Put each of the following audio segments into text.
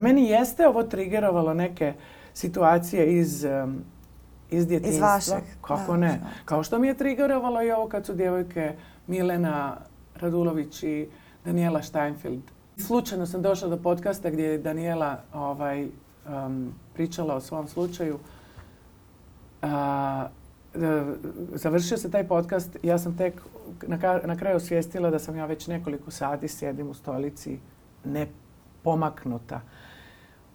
Meni jeste ovo trigerovalo neke situacije iz, iz Iz vašeg. Kako ne? Kao što mi je trigerovalo i ovo kad su djevojke Milena Radulović i Daniela Steinfeld. Slučajno sam došla do podcasta gdje je Daniela ovaj, pričala o svom slučaju. završio se taj podcast, ja sam tek na, kraju osvijestila da sam ja već nekoliko sati sjedim u stolici ne pomaknuta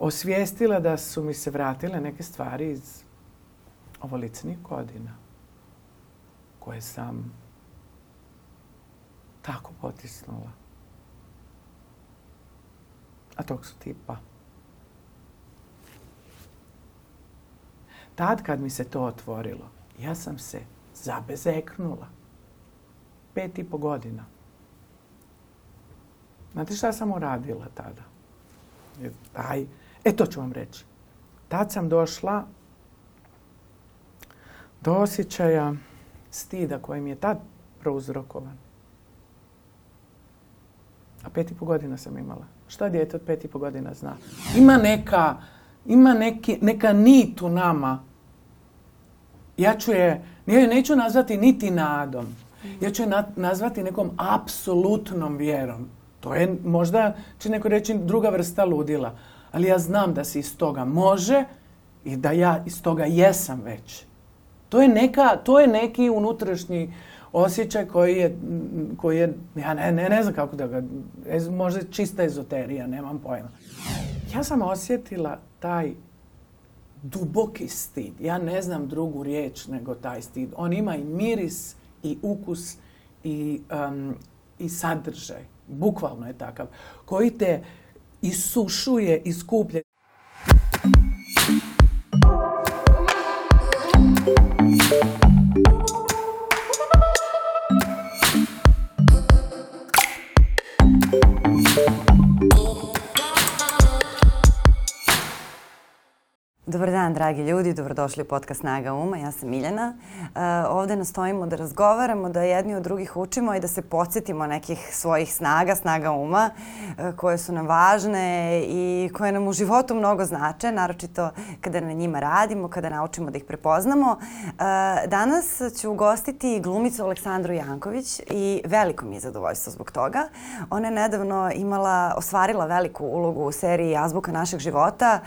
osvijestila da su mi se vratile neke stvari iz ovolicnih godina koje sam tako potisnula. A tog su tipa. Tad kad mi se to otvorilo, ja sam se zabezeknula. Pet i po godina. Znate šta sam uradila tada? Taj E to ću vam reći. Tad sam došla do osjećaja stida koji mi je tad prouzrokovan. A pet i po godina sam imala. Šta djete od pet i po godina zna? Ima neka, ima neki, neka nit u nama. Ja ću je, ja je neću nazvati niti nadom. Ja ću je nazvati nekom apsolutnom vjerom. To je možda, će neko reći, druga vrsta ludila ali ja znam da se iz toga može i da ja iz toga jesam već. To je, neka, to je neki unutrašnji osjećaj koji je, koji je ja ne, ne, znam kako da ga, ez, možda čista ezoterija, nemam pojma. Ja sam osjetila taj duboki stid. Ja ne znam drugu riječ nego taj stid. On ima i miris i ukus i, um, i sadržaj. Bukvalno je takav. Koji te isušuje i skuplje. Dragi ljudi, dobrodošli u podcast Snaga uma. Ja sam Miljana. E, Ovdje nastojimo da razgovaramo, da jedni od drugih učimo i da se podsjetimo nekih svojih snaga, snaga uma, e, koje su nam važne i koje nam u životu mnogo znače, naročito kada na njima radimo, kada naučimo da ih prepoznamo. E, danas ću ugostiti glumicu Aleksandru Janković i veliko mi je zadovoljstvo zbog toga. Ona je nedavno imala, ostvarila veliku ulogu u seriji Azbuka našeg života,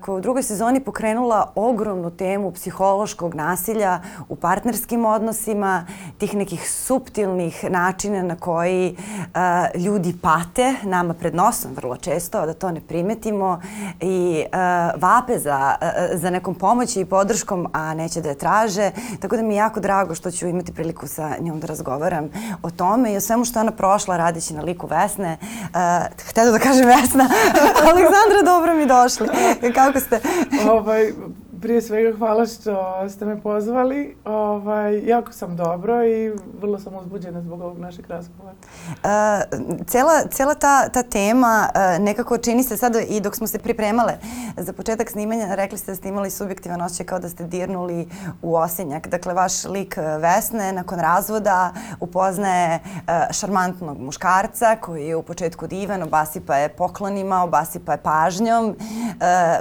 koja u drugoj sezoni pokrenula ogromnu temu psihološkog nasilja u partnerskim odnosima, tih nekih suptilnih načina na koji e, ljudi pate, nama pred nosom vrlo često, da to ne primetimo i e, vape e, za, nekom pomoći i podrškom, a neće da je traže. Tako da mi je jako drago što ću imati priliku sa njom da razgovaram o tome i o svemu što je ona prošla radići na liku Vesne. Htjela da kažem Vesna, Aleksandra, dobro mi došli. Kako ste? I. prije svega hvala što ste me pozvali. Ovaj, jako sam dobro i vrlo sam uzbuđena zbog ovog našeg razgovora. E, cela, ta, tema e, nekako čini se sad i dok smo se pripremale za početak snimanja, rekli ste da ste imali subjektivan osjećaj kao da ste dirnuli u osinjak. Dakle, vaš lik e, Vesne nakon razvoda upoznaje šarmantnog muškarca koji je u početku divan, obasipa je poklonima, obasipa je pažnjom,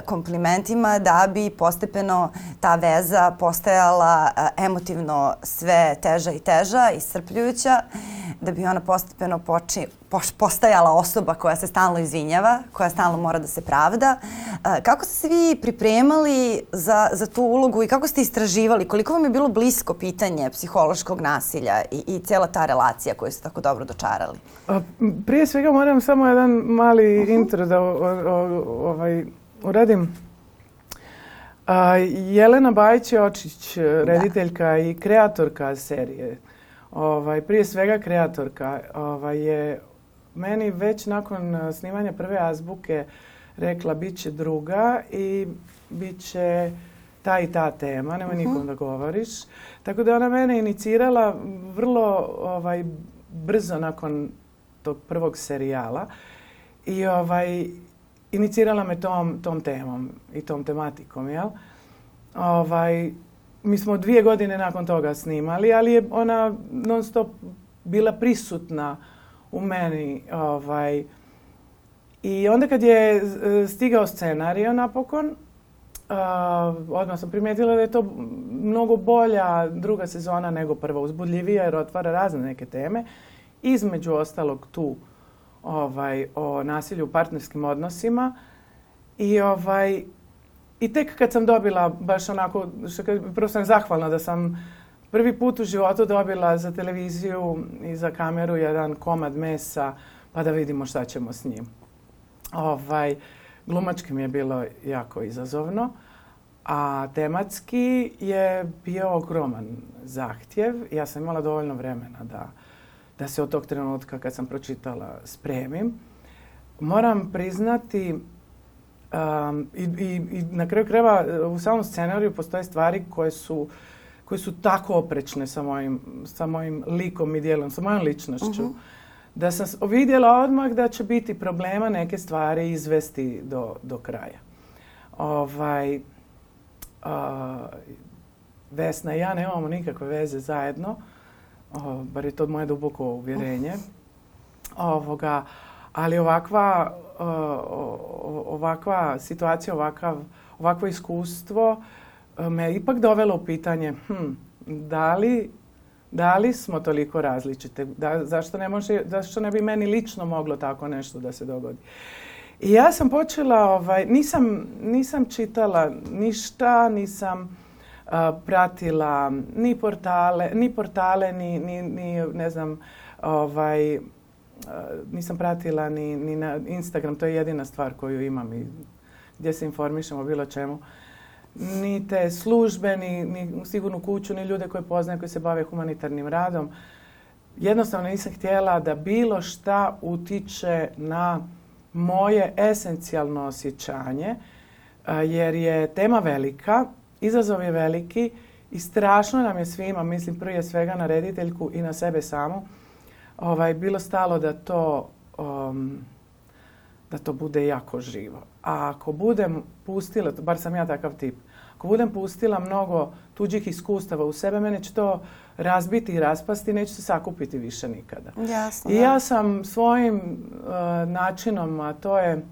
komplimentima da bi postepeno postepeno ta veza postajala e, emotivno sve teža i teža, i iscrpljujuća, da bi ona postepeno postajala osoba koja se stalno izvinjava, koja stalno mora da se pravda. E, kako ste se vi pripremali za, za tu ulogu i kako ste istraživali? Koliko vam je bilo blisko pitanje psihološkog nasilja i, i cijela ta relacija koju ste tako dobro dočarali? prije svega moram samo jedan mali intro da ovaj, uradim. A, Jelena Bajić Očić, e, rediteljka i kreatorka serije. Ovaj, prije svega kreatorka ovaj, je meni već nakon e, snimanja prve azbuke rekla bit će druga i bit će ta i ta tema, nema mhm. nikom da govoriš. Tako da ona mene inicirala vrlo ovaj, brzo nakon tog prvog serijala. I, ovaj, inicirala me tom, tom temom i tom tematikom, jel? Ovaj, mi smo dvije godine nakon toga snimali, ali je ona non stop bila prisutna u meni. Ovaj. I onda kad je e, stigao scenarij napokon, e, odmah sam primijetila da je to mnogo bolja druga sezona nego prva uzbudljivija jer otvara razne neke teme. Između ostalog tu ovaj, o nasilju u partnerskim odnosima i ovaj, i tek kad sam dobila baš onako, što, prvo sam zahvalna da sam prvi put u životu dobila za televiziju i za kameru jedan komad mesa pa da vidimo šta ćemo s njim. Ovaj, glumački mi je bilo jako izazovno, a tematski je bio ogroman zahtjev. Ja sam imala dovoljno vremena da da se od tog trenutka kad sam pročitala spremim. Moram priznati um, i, i, i na kraju krajeva u samom scenariju postoje stvari koje su koje su tako oprečne sa mojim, sa mojim likom i dijelom, sa mojom ličnošću, mhm. da sam vidjela odmah da će biti problema neke stvari izvesti do, do kraja. Ovaj, uh, Vesna i ja nemamo nikakve veze zajedno bar je to moje duboko uvjerenje. Ovoga, ali ovakva, e, ovakva situacija, ovakav, ovakvo iskustvo e, me ipak dovelo u pitanje hm, da li smo toliko različite? zašto, ne ne bi meni lično moglo tako nešto da se dogodi? I ja sam počela, ovaj, nisam, nisam čitala ništa, nisam pratila ni portale, ni, portale, ni, ni, ni ne znam, ovaj, nisam pratila ni, ni na Instagram, to je jedina stvar koju imam i gdje se informišem o bilo čemu. Ni te službe, ni, ni sigurnu kuću, ni ljude koje poznajem koji se bave humanitarnim radom. Jednostavno nisam htjela da bilo šta utiče na moje esencijalno osjećanje, jer je tema velika Izazov je veliki i strašno nam je svima, mislim prije svega na rediteljku i na sebe samu, ovaj, bilo stalo da to, um, da to bude jako živo. A ako budem pustila, bar sam ja takav tip, ako budem pustila mnogo tuđih iskustava u sebe, mene će to razbiti i raspasti, neću se sakupiti više nikada. Jasno, I ja sam svojim uh, načinom, a to je,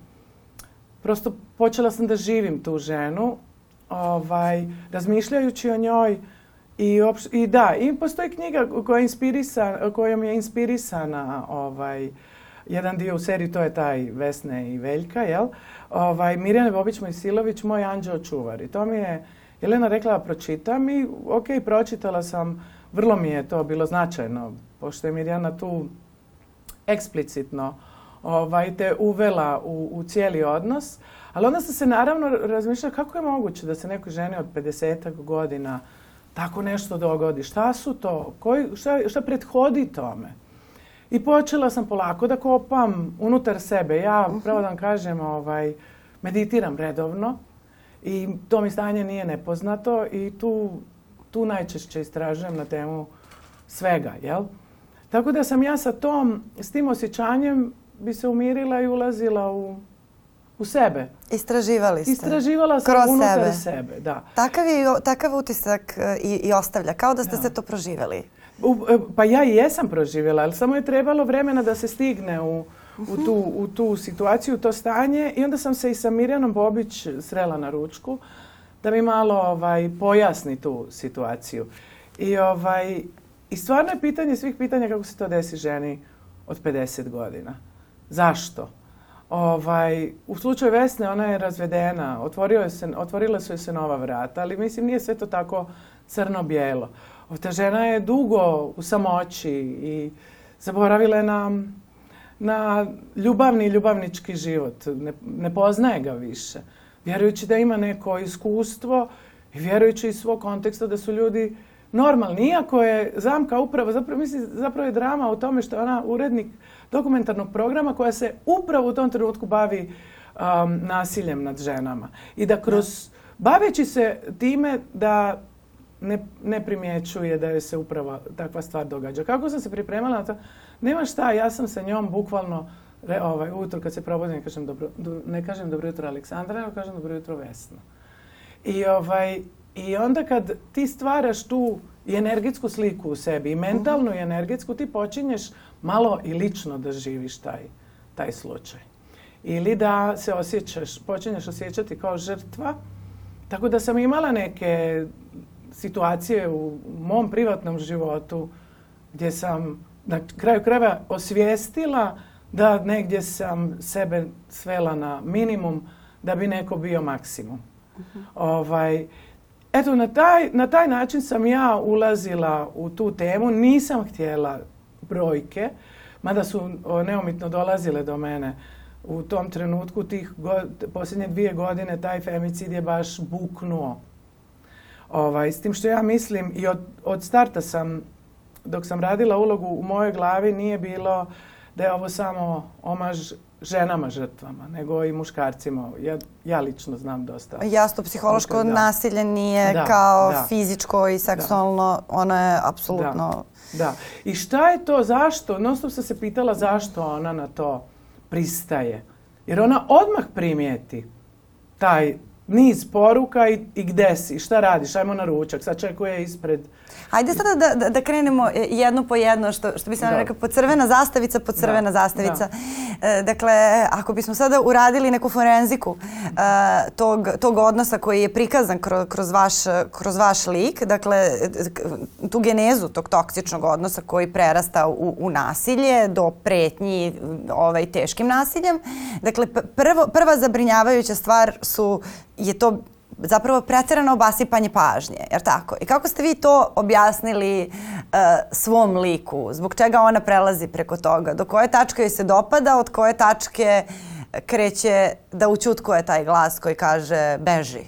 prosto počela sam da živim tu ženu ovaj, razmišljajući o njoj i, i da, i postoji knjiga koja je inspirisa, kojom je inspirisana ovaj, jedan dio u seriji, to je taj Vesne i Veljka, jel? Ovaj, Mirjana Bobić Mojsilović, Moj anđeo čuvar. I to mi je Jelena rekla pročitam i ok, pročitala sam, vrlo mi je to bilo značajno, pošto je Mirjana tu eksplicitno ovaj, te uvela u cijeli odnos. Ali onda sam se naravno razmišljala kako je moguće da se nekoj ženi od 50 godina tako nešto dogodi. Šta su to? Koji, šta, šta prethodi tome? I počela sam polako da kopam unutar sebe. Ja, mhm. pravo da vam kažem, ovaj, meditiram redovno i to mi stanje nije nepoznato i tu, tu najčešće istražujem na temu svega, jel? Tako da sam ja sa tom, s tim osjećanjem bi se umirila i ulazila u u sebe. Istraživali ste. Istraživala sam Kroz unutar sebe. sebe da. Takav, je, takav utisak e, i, i ostavlja, kao da ste se to proživjeli. E, pa ja i jesam proživjela, ali samo je trebalo vremena da se stigne u, u, tu, u tu situaciju, u to stanje. I onda sam se i sa Mirjanom Bobić srela na ručku da mi malo ovaj, pojasni tu situaciju. I, ovaj, I stvarno je pitanje svih pitanja kako se to desi ženi od 50 godina. Zašto? Ovaj, u slučaju Vesne ona je razvedena, otvorila, se, otvorila su joj se nova vrata, ali mislim nije sve to tako crno-bijelo. Ta žena je dugo u samoći i zaboravila je na, na ljubavni i ljubavnički život. Ne, ne poznaje ga više. Vjerujući da ima neko iskustvo i vjerujući iz svog konteksta da su ljudi normalni, iako je zamka upravo, zapravo, mislim, zapravo je drama u tome što je ona urednik dokumentarnog programa koja se upravo u tom trenutku bavi um, nasiljem nad ženama. I da kroz, baveći se time da ne, ne primjećuje da joj se upravo takva stvar događa. Kako sam se pripremala na to? Nema šta, ja sam sa njom bukvalno re, ovaj, ujutro kad se probudim ne kažem dobro, ne kažem dobro jutro Aleksandra, nego kažem dobro jutro Vesna. I ovaj, i onda kad ti stvaraš tu i energetsku sliku u sebi i mhm. mentalnu i energetsku, ti počinješ malo i lično da živiš taj, taj slučaj. Ili da se osjećaš, počinješ osjećati kao žrtva. Tako da sam imala neke situacije u mom privatnom životu gdje sam na kraju krajeva osvijestila da negdje sam sebe svela na minimum da bi neko bio maksimum. Mhm. Ovaj, Eto, na taj, na taj način sam ja ulazila u tu temu. Nisam htjela brojke, mada su neomitno dolazile do mene u tom trenutku tih posljednje dvije godine taj femicid je baš buknuo. Ovaj, s tim što ja mislim i od, od starta sam, dok sam radila ulogu u mojoj glavi nije bilo da je ovo samo omaž ženama žrtvama, nego i muškarcima. Ja, lično znam dosta. Jasno, psihološko nasilje nije kao fizičko i seksualno, ono je apsolutno... Da, i šta je to, zašto? Nostop sam se pitala zašto ona na to pristaje. Jer ona odmah primijeti taj niz poruka i, gdje si, šta radiš, ajmo na ručak, sad ispred. Ajde sada da, krenemo e, jedno po jedno, što, bi se nam rekao, po crvena zastavica, pod crvena zastavica. E, dakle, ako bismo sada uradili neku forenziku e, tog, odnosa koji je prikazan kroz, vaš, lik, dakle, tu genezu tog toksičnog odnosa koji prerasta u, nasilje do pretnji ovaj, teškim nasiljem, dakle, prva zabrinjavajuća stvar su je to zapravo pretjerano obasipanje pažnje, jer tako? I kako ste vi to objasnili e, svom liku? Zbog čega ona prelazi preko toga? Do koje tačke joj se dopada, od koje tačke kreće da učutkuje taj glas koji kaže beži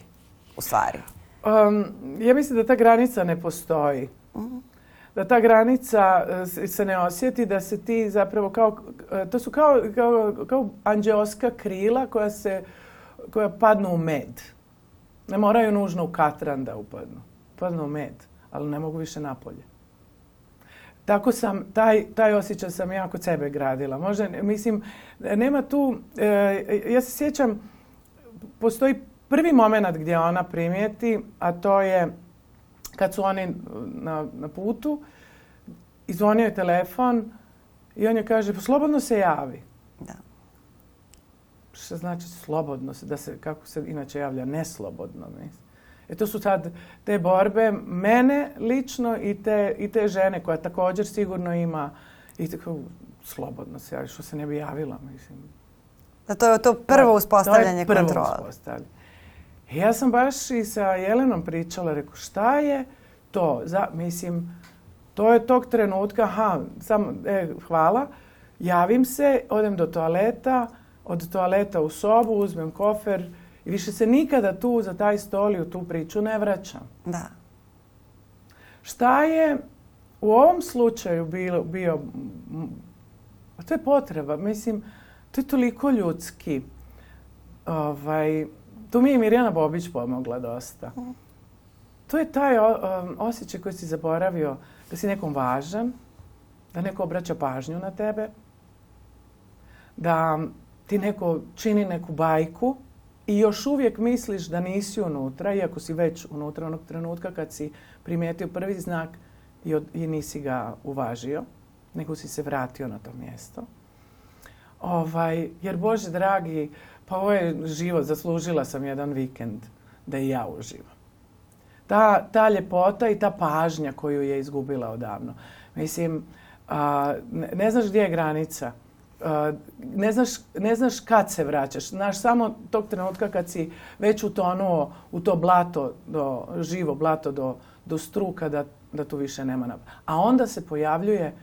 u stvari? Um, ja mislim da ta granica ne postoji. Mhm. Da ta granica e, se ne osjeti, da se ti zapravo kao, e, to su kao, kao, kao anđeoska krila koja se koja padnu u med. Ne moraju nužno u katran da upadnu. Padnu u med, ali ne mogu više napolje. Tako sam, taj, taj osjećaj sam ja kod sebe gradila. Možda, mislim, nema tu, e, ja se sjećam, postoji prvi moment gdje ona primijeti, a to je kad su oni na, na putu, izvonio je telefon i on je kaže, slobodno se javi što znači slobodno, da se, kako se inače javlja, neslobodno. E to su sad te borbe mene lično i te, i te žene koja također sigurno ima i tako slobodno se javi, što se ne bi javila. Mislim. to je to prvo uspostavljanje kontrola. To je prvo uspostavljanje. I ja sam baš i sa Jelenom pričala, rekao šta je to, Za, mislim, to je tog trenutka, ha samo, e, hvala, javim se, odem do toaleta, od toaleta u sobu, uzmem kofer i više se nikada tu za taj u tu priču ne vraćam. Da. Šta je u ovom slučaju bio, bio, to je potreba, mislim, to je toliko ljudski. Ovaj, tu mi je Mirjana Bobić pomogla dosta. Mhm. To je taj um, osjećaj koji si zaboravio da si nekom važan, da neko obraća pažnju na tebe, da ti neko čini neku bajku i još uvijek misliš da nisi unutra, iako si već unutra onog trenutka kad si primijetio prvi znak i, i nisi ga uvažio, nego si se vratio na to mjesto. Ovaj, jer Bože dragi, pa ovo je život, zaslužila sam jedan vikend da i ja uživam. Ta, ta ljepota i ta pažnja koju je izgubila odavno. Mislim, a, ne znaš gdje je granica ne znaš, kad se vraćaš. Znaš samo tog trenutka kad si već utonuo u to blato, do, živo blato do, struka da, tu više nema A onda se pojavljuje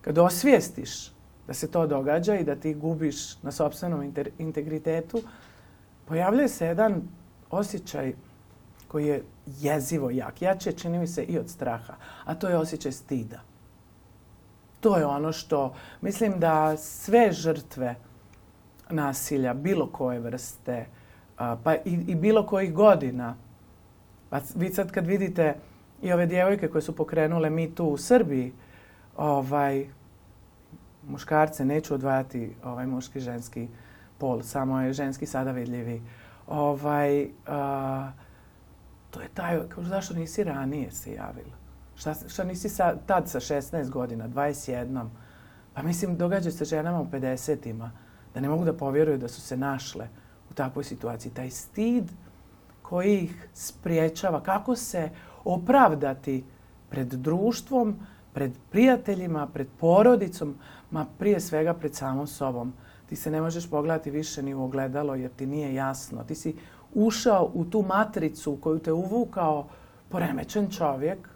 kad osvijestiš da se to događa i da ti gubiš na sobstvenom integritetu, pojavljuje se jedan osjećaj koji je jezivo jak. Jače čini mi se i od straha, a to je osjećaj stida. To je ono što mislim da sve žrtve nasilja bilo koje vrste pa i, bilo kojih godina. Pa vi sad kad vidite i ove djevojke koje su pokrenule mi tu u Srbiji, ovaj, muškarce, neću odvajati ovaj muški ženski pol, samo je ženski sada vidljivi. Ovaj, to je taj, zašto nisi ranije se javila? Šta, šta nisi sa, tad sa 16 godina, 21? Pa mislim, događa se ženama u 50-ima da ne mogu da povjeruju da su se našle u takvoj situaciji. Taj stid koji ih spriječava, kako se opravdati pred društvom, pred prijateljima, pred porodicom, ma prije svega pred samom sobom. Ti se ne možeš pogledati više ni u ogledalo jer ti nije jasno. Ti si ušao u tu matricu koju te uvukao poremećen čovjek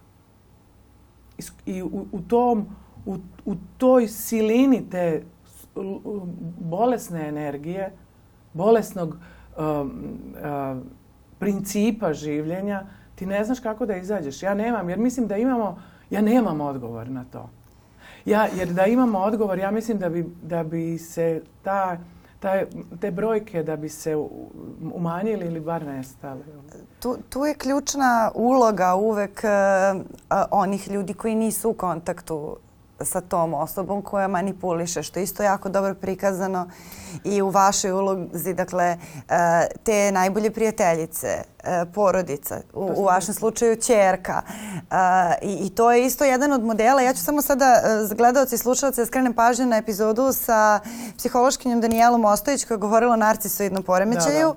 i u, tom, u, toj silini te um, bolesne energije, bolesnog um, um, principa življenja, ti ne znaš kako da izađeš. Ja nemam, jer mislim da imamo, ja nemam odgovor na to. Ja, jer da imamo odgovor, ja mislim da bi, da bi se ta te brojke da bi se umanjili ili bar nestali? Tu, je ključna uloga uvek eh, eh, onih ljudi koji nisu u kontaktu sa tom osobom koja manipuliše, što je isto jako dobro prikazano i u vašoj ulozi, dakle, e, te najbolje prijateljice, e, porodica, u, vašem slučaju čerka. E, I, to je isto jedan od modela. Ja ću samo sada gledaoci gledalce i slušalce skrenem pažnju na epizodu sa psihološkinjom Danijelom Ostojić koja je govorila o narcisoidnom poremećaju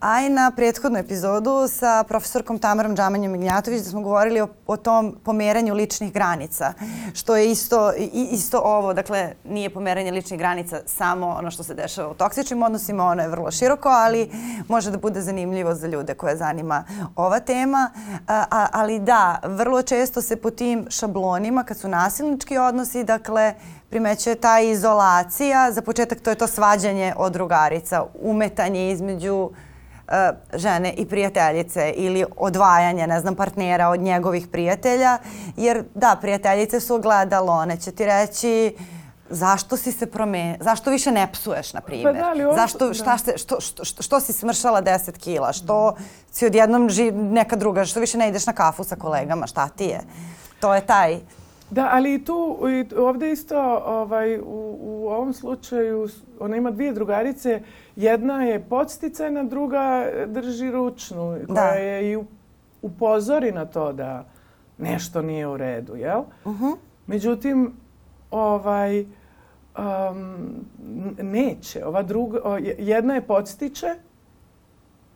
a i na prethodnu epizodu sa profesorkom Tamarom Džamanjom Ignjatović da smo govorili o, tom pomeranju ličnih granica, što je isto, ovo, dakle nije pomeranje ličnih granica samo ono što se dešava u toksičnim odnosima, ono je vrlo široko, ali može da bude zanimljivo za ljude koje zanima ova tema, ali da, vrlo često se po tim šablonima kad su nasilnički odnosi, dakle primećuje ta izolacija, za početak to je to svađanje od drugarica, umetanje između E, žene i prijateljice ili odvajanje, ne znam, partnera od njegovih prijatelja. Jer da, prijateljice su ogledalo, one će ti reći zašto si se promijenila, zašto više ne psuješ, na pa primjer? Ono zašto, što, si smršala 10 kila? Što si odjednom neka druga? Što više ne ideš na kafu sa kolegama? Šta ti je? To je taj da, ali i tu, ovdje isto ovaj, u, ovom slučaju ona ima dvije drugarice. Jedna je podsticajna, druga drži ručnu koja je i upozori na to da nešto nije u redu, jel? Mhm. Međutim, ovaj, neće. Ova druga, jedna je podstiče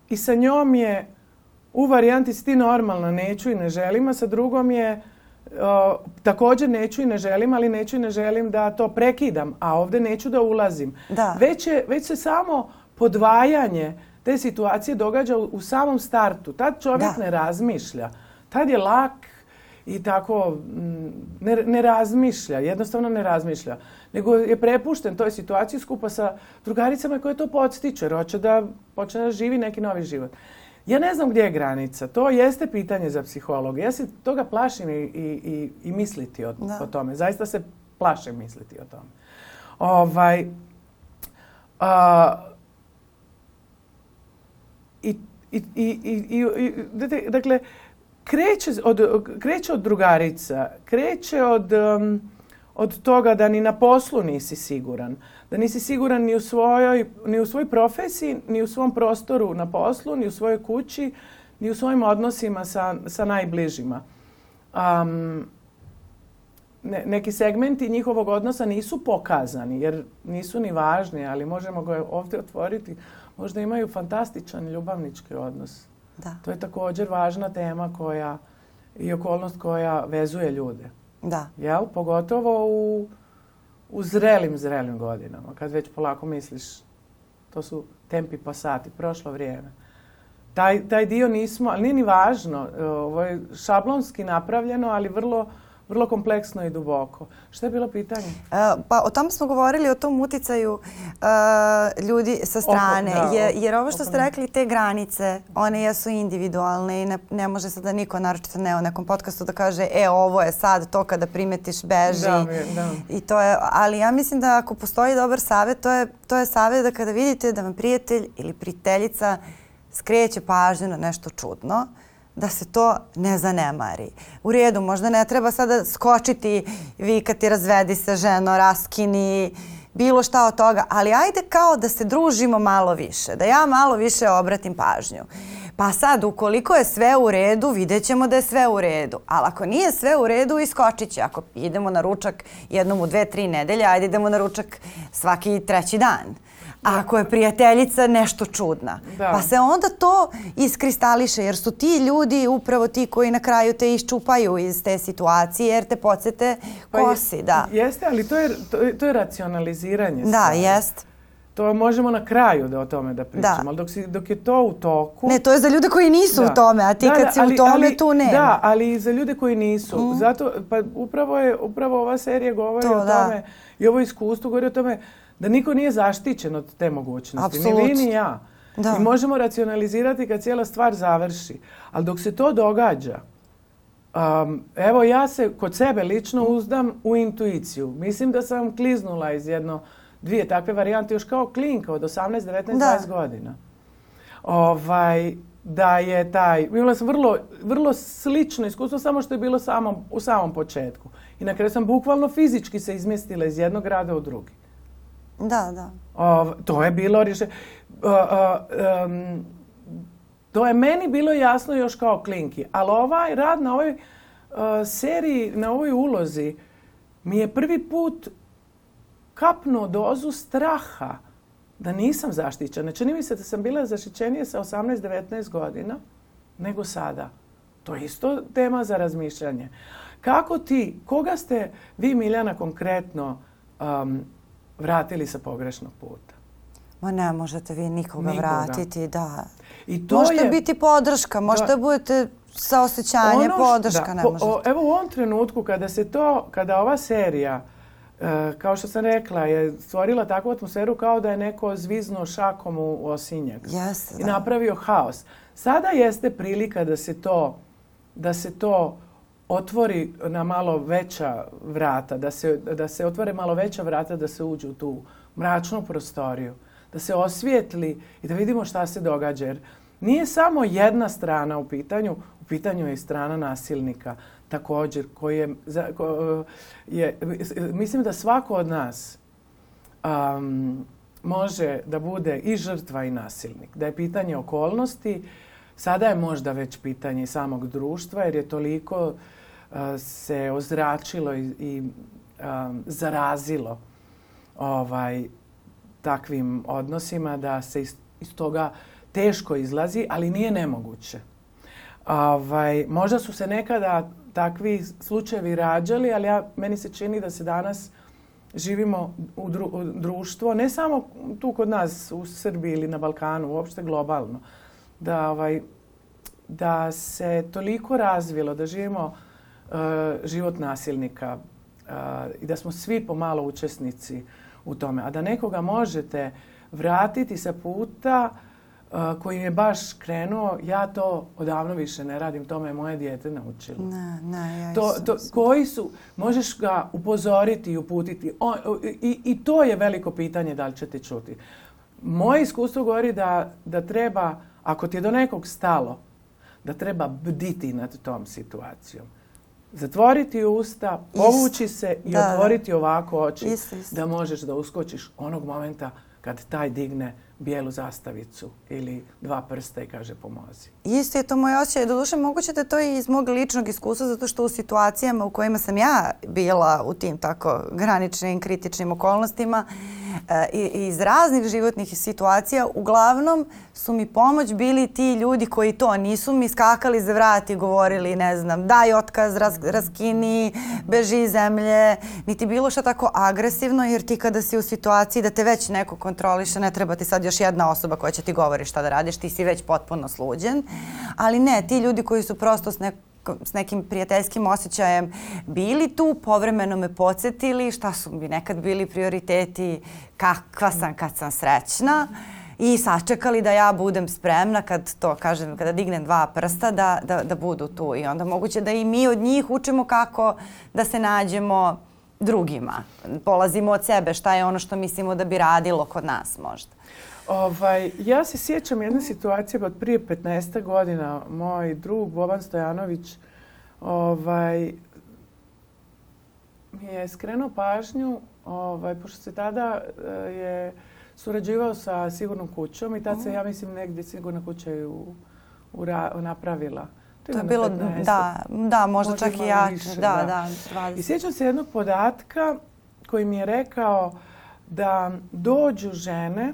i sa njom je u varijanti si ti normalna, neću i ne želim, a sa drugom je također neću i ne želim, ali neću i ne želim da to prekidam, a ovdje neću da ulazim. Već, je, već se samo podvajanje te situacije događa u, samom startu. Tad čovjek ne razmišlja. Tad je lak i tako mm, ne, ne razmišlja, jednostavno ne razmišlja. Nego je prepušten toj situaciji skupa sa drugaricama koje to podstiče, jer da počne da živi neki novi život. Ja ne znam gdje je granica. To jeste pitanje za psihologa. Ja se toga plašim i, i, i misliti o, o tome. Zaista se plašim misliti o tome. Ovaj, i, i, i, dakle, kreće od, od drugarica, kreće od um, od toga da ni na poslu nisi siguran, da nisi siguran ni u svojoj, ni u svojoj profesiji, ni u svom prostoru na poslu, ni u svojoj kući, ni u svojim odnosima sa, sa najbližima. Um, neki segmenti njihovog odnosa nisu pokazani jer nisu ni važni, ali možemo ga ovdje otvoriti. Možda imaju fantastičan ljubavnički odnos. Da. To je također važna tema koja i okolnost koja vezuje ljude. Da. Jel? Pogotovo u, u zrelim, zrelim godinama, kad već polako misliš, to su tempi pa sati. prošlo vrijeme. Taj, taj dio nismo, ali nije ni važno, e, ovo je šablonski napravljeno, ali vrlo vrlo kompleksno i duboko. Što je bilo pitanje? E, pa o tom smo govorili, o tom uticaju e, ljudi sa strane. jer, ovo što ste rekli, te granice, one jesu individualne i ne, može može da niko, naročito ne o nekom podcastu, da kaže e ovo je sad to kada primetiš beži. Da, da. I to je, ali ja mislim da ako postoji dobar savjet, to je, to je savjet da kada vidite da vam prijatelj ili prijateljica skreće pažnju na nešto čudno, da se to ne zanemari. U redu, možda ne treba sada skočiti, vikati razvedi se ženo, raskini, bilo šta od toga, ali ajde kao da se družimo malo više, da ja malo više obratim pažnju. Pa sad, ukoliko je sve u redu, vidjet ćemo da je sve u redu. Ali ako nije sve u redu, iskočit će. Ako idemo na ručak jednom u dve, tri nedelje, ajde idemo na ručak svaki treći dan ako je prijateljica nešto čudna. Pa se onda to iskristališe jer su ti ljudi upravo ti koji na kraju te iščupaju iz te situacije jer te podsjete pa kosi, Da. Jeste, ali to je, to, je racionaliziranje. Da, jest. To možemo na kraju da o tome da pričamo, ali dok, je to u toku... Ne, to je za ljude koji nisu u tome, a ti kad si ali, u tome tu ne Da, ali i za ljude koji nisu. Mm. Zato, pa upravo je, upravo ova serija govori o tome i ovo iskustvo govori o tome da niko nije zaštićen od te mogućnosti. Ni vi, ni ja. I možemo racionalizirati kad cijela stvar završi. Ali dok se to događa, um, evo ja se kod sebe lično uzdam u intuiciju. Mislim da sam kliznula iz jedno dvije takve varijante još kao klinka od 18, 19, 20 godina. Ovaj, da je taj, imala sam vrlo, vrlo slično iskustvo, samo što je bilo u samom početku. I na kraju sam bukvalno fizički se izmjestila iz jednog grada u drugi. Da, da. to je bilo rješenje. Uh, uh, um, to je meni bilo jasno još kao klinki, ali ovaj rad na ovoj uh, seriji, na ovoj ulozi mi je prvi put kapnuo dozu straha da nisam zaštićena. Čini mi se da sam bila zaštićenija sa 18-19 godina nego sada. To je isto tema za razmišljanje. Kako ti, koga ste vi Miljana konkretno um, vratili sa pogrešnog puta. Ma ne možete vi nikoga, vratiti, da. I biti podrška, možete budete sa ono podrška, evo u ovom trenutku kada se to, kada ova serija, e, kao što sam rekla, je stvorila takvu atmosferu kao da je neko zviznuo šakom u osinjak. I napravio haos. Sada jeste prilika da se to, da se to otvori na malo veća vrata, da se, da se otvore malo veća vrata da se uđu u tu mračnu prostoriju, da se osvijetli i da vidimo šta se događa. Jer nije samo jedna strana u pitanju, u pitanju je i strana nasilnika također koji je, je mislim da svako od nas um, može da bude i žrtva i nasilnik. Da je pitanje okolnosti, sada je možda već pitanje samog društva jer je toliko se ozračilo i, um, zarazilo ovaj, takvim odnosima da se iz, toga teško izlazi, ali nije nemoguće. Ovaj, možda su se nekada takvi slučajevi rađali, ali ja, meni se čini da se danas živimo u, društvo, ne samo tu kod nas u Srbiji ili na Balkanu, uopšte globalno, da, ovaj, da se toliko razvilo, da živimo E, život nasilnika e, i da smo svi pomalo učesnici u tome. A da nekoga možete vratiti sa puta e, koji je baš krenuo, ja to odavno više ne radim, to me moje dijete naučilo. Ne, ne, ja to, to, koji su, možeš ga upozoriti i uputiti. i, to je veliko pitanje da li će ti čuti. Moje iskustvo govori da, da treba, ako ti je do nekog stalo, da treba bditi nad tom situacijom zatvoriti usta, povući se i otvoriti ovako oči da možeš da uskočiš onog momenta kad taj digne bijelu zastavicu ili dva prsta i kaže pomozi. Isto je to moj osjećaj. Doduše, moguće da to je iz mog ličnog iskustva zato što u situacijama u kojima sam ja bila u tim tako graničnim, kritičnim okolnostima eh, i iz raznih životnih situacija, uglavnom su mi pomoć bili ti ljudi koji to nisu mi skakali za vrat i govorili, ne znam, daj otkaz, raskini, beži iz zemlje, niti bilo što tako agresivno jer ti kada si u situaciji da te već neko kontroliše, ne treba ti sad još jedna osoba koja će ti govori šta da radiš, ti si već potpuno sluđen. Ali ne, ti ljudi koji su prosto s s nekim prijateljskim osjećajem bili tu, povremeno me podsjetili šta su mi nekad bili prioriteti, kakva sam kad sam srećna i sačekali da ja budem spremna kad to kažem, kada dignem dva prsta da, da, da budu tu i onda moguće da i mi od njih učimo kako da se nađemo drugima. Polazimo od sebe šta je ono što mislimo da bi radilo kod nas možda. Ovaj, ja se sjećam jedne situacije od prije 15 godina. Moj drug Boban Stojanović ovaj, mi je skrenuo pažnju, ovaj, pošto se tada eh, je surađivao sa Sigurnom kućom i tad se, mhm. ja mislim, negdje Sigurna kuća je napravila. To je, bilo, da, da, možda, čak i ja, da, I sjećam se jednog podatka koji mi je rekao da dođu žene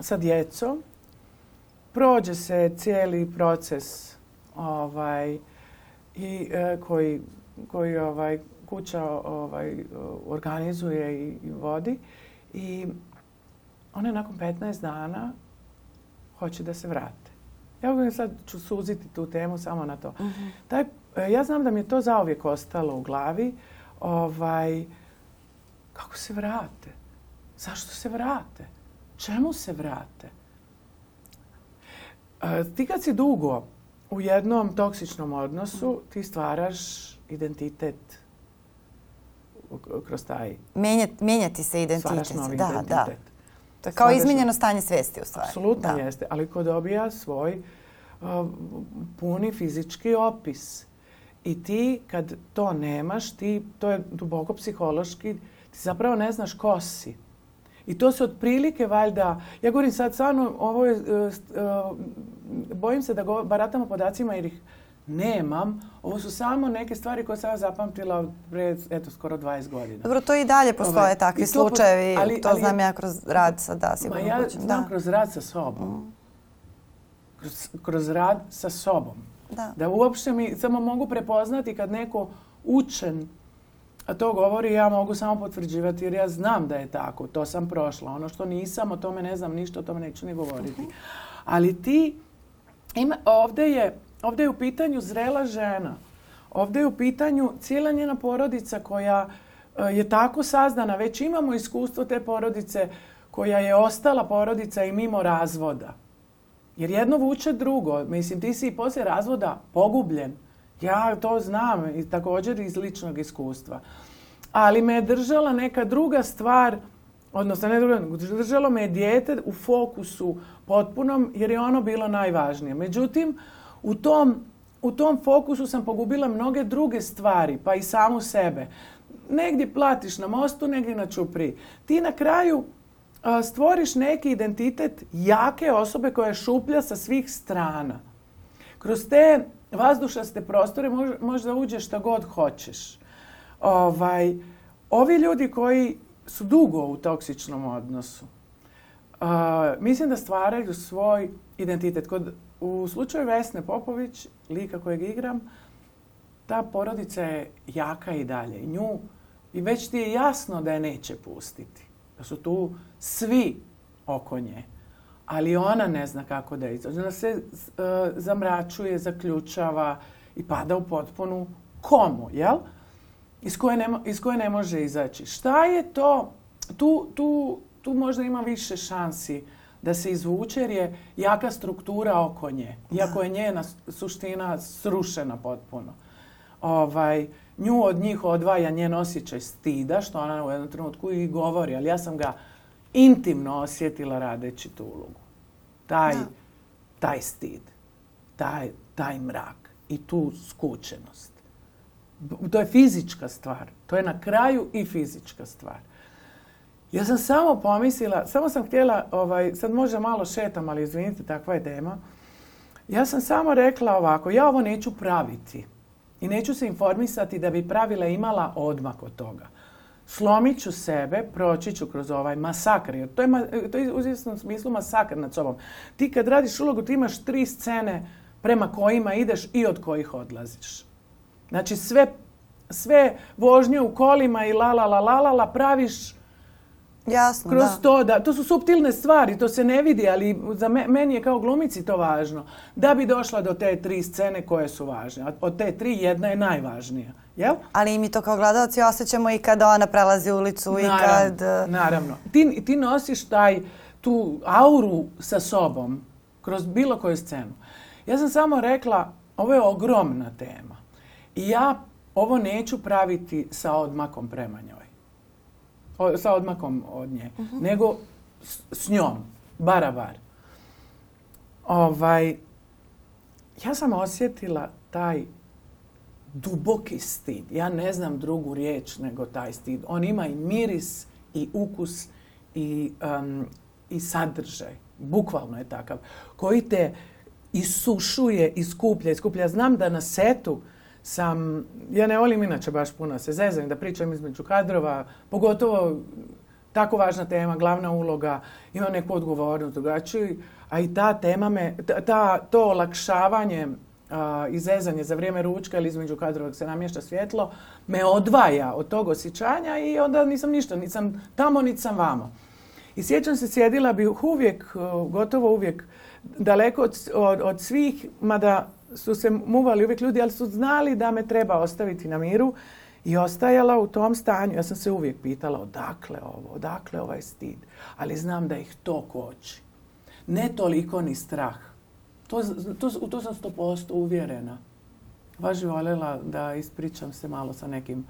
sa djecom, prođe se cijeli proces ovaj, i e, koji, koji ovaj, kuća ovaj, organizuje i, vodi i one nakon 15 dana hoće da se vrate. Evo sad ću suziti tu temu samo na to. Mhm. Taj, e, ja znam da mi je to zauvijek ostalo u glavi. Ovaj, kako se vrate? Zašto se vrate? čemu se vrate? E, ti kad si dugo u jednom toksičnom odnosu, ti stvaraš identitet kroz taj... Mijenjati se identitet. Novi da, identitet. da. kao izmijenjeno stanje svijesti u stvari. Apsolutno jeste, ali ko dobija svoj e, puni fizički opis. I ti kad to nemaš, ti, to je duboko psihološki, ti zapravo ne znaš ko si. I to se otprilike valjda, ja govorim sad stvarno, ovo e, e, bojim se da go, baratamo podacima jer ih nemam. Ovo su samo neke stvari koje sam zapamtila pred, eto, skoro 20 godina. Dobro, to i dalje postoje takvi slučajevi. Ali, to znam ja kroz rad sa da, sigurno ja znam kroz rad sa sobom. Mm. Kroz, kroz rad sa sobom. Da. da uopće mi samo mogu prepoznati kad neko učen a to govori ja mogu samo potvrđivati jer ja znam da je tako, to sam prošla. Ono što nisam, o tome ne znam ništa, o tome neću ni govoriti. Mhm. Ali ti, ovdje, je, ovdje je u pitanju zrela žena. Ovdje je u pitanju cijela njena porodica koja e, je tako sazdana. Već imamo iskustvo te porodice koja je ostala porodica i mimo razvoda. Jer jedno vuče drugo. Mislim, ti si i poslije razvoda pogubljen. Ja to znam i također iz ličnog iskustva. Ali me je držala neka druga stvar, odnosno ne druga, držalo me je dijete u fokusu potpunom jer je ono bilo najvažnije. Međutim, u tom, u tom fokusu sam pogubila mnoge druge stvari, pa i samu sebe. Negdje platiš na mostu, negdje na čupri. Ti na kraju stvoriš neki identitet jake osobe koja je šuplja sa svih strana. Kroz te vazdušaste prostore možda uđeš šta god hoćeš. Ovaj, ovi ljudi koji su dugo u toksičnom odnosu, mislim da stvaraju svoj identitet. Kod, u slučaju Vesne Popović, lika kojeg igram, ta porodica je jaka i dalje. Nju, I već ti je jasno da je neće pustiti. Da su tu svi oko nje ali ona ne zna kako da izađe. Ona se e, zamračuje, zaključava i pada u potpunu komu, jel? Iz koje ne, može izaći. Šta je to? Tu, tu, tu možda ima više šansi da se izvuče jer je jaka struktura oko nje. Iako je njena suština srušena potpuno. Ovaj, nju od njih odvaja njen osjećaj stida, što ona u jednom trenutku i govori, ali ja sam ga intimno osjetila radeći tu ulogu. Taj, taj stid, taj, mrak i tu skučenost. To je fizička stvar. To je na kraju i fizička stvar. Ja sam samo pomislila, samo sam htjela, ovaj, sad možda malo šetam, ali izvinite, takva je tema. Ja sam samo rekla ovako, ja ovo neću praviti i neću se informisati da bi pravila imala odmak od toga slomit ću sebe, proći ću kroz ovaj masakr. Jer to je, u izvjesnom smislu masakr nad sobom. Ti kad radiš ulogu, ti imaš tri scene prema kojima ideš i od kojih odlaziš. Znači sve, sve vožnje u kolima i la la la la la praviš Jasno, kroz to da to su suptilne stvari, to se ne vidi, ali za me, meni je kao glumici to važno da bi došla do te tri scene koje su važne. Od te tri jedna je najvažnija, jel? Ali mi to kao gledalci osjećamo i kada ona prelazi ulicu naravno, i kad e, Naravno. Ti, ti nosiš taj tu auru sa sobom kroz bilo koju scenu. Ja sam samo rekla ovo je ogromna tema. I ja ovo neću praviti sa odmakom prema sa odmakom od nje, mhm. nego s, njom, barabar. Ovaj, ja sam osjetila taj duboki stid. Ja ne znam drugu riječ nego taj stid. On ima i miris i ukus i, sadržaj. Bukvalno je takav. Koji te isušuje, skuplja i skuplja. znam da na setu sam, ja ne volim inače baš puno se zezam da pričam između kadrova, pogotovo tako važna tema, glavna uloga, imam neku odgovornost drugačiju, a i ta tema me, ta, to olakšavanje i zezanje za vrijeme ručka ili između kadrova se namješta svjetlo, me odvaja od tog osjećanja i onda nisam ništa, nisam tamo, niti sam vamo. I sjećam se, sjedila bih uvijek, gotovo uvijek, daleko od, od, od svih, mada su se muvali uvijek ljudi, ali su znali da me treba ostaviti na miru i ostajala u tom stanju. Ja sam se uvijek pitala odakle ovo, odakle ovaj stid. Ali znam da ih to koči. Ne toliko ni strah. u to sam sto posto uvjerena. Baš bi voljela da ispričam se malo sa nekim,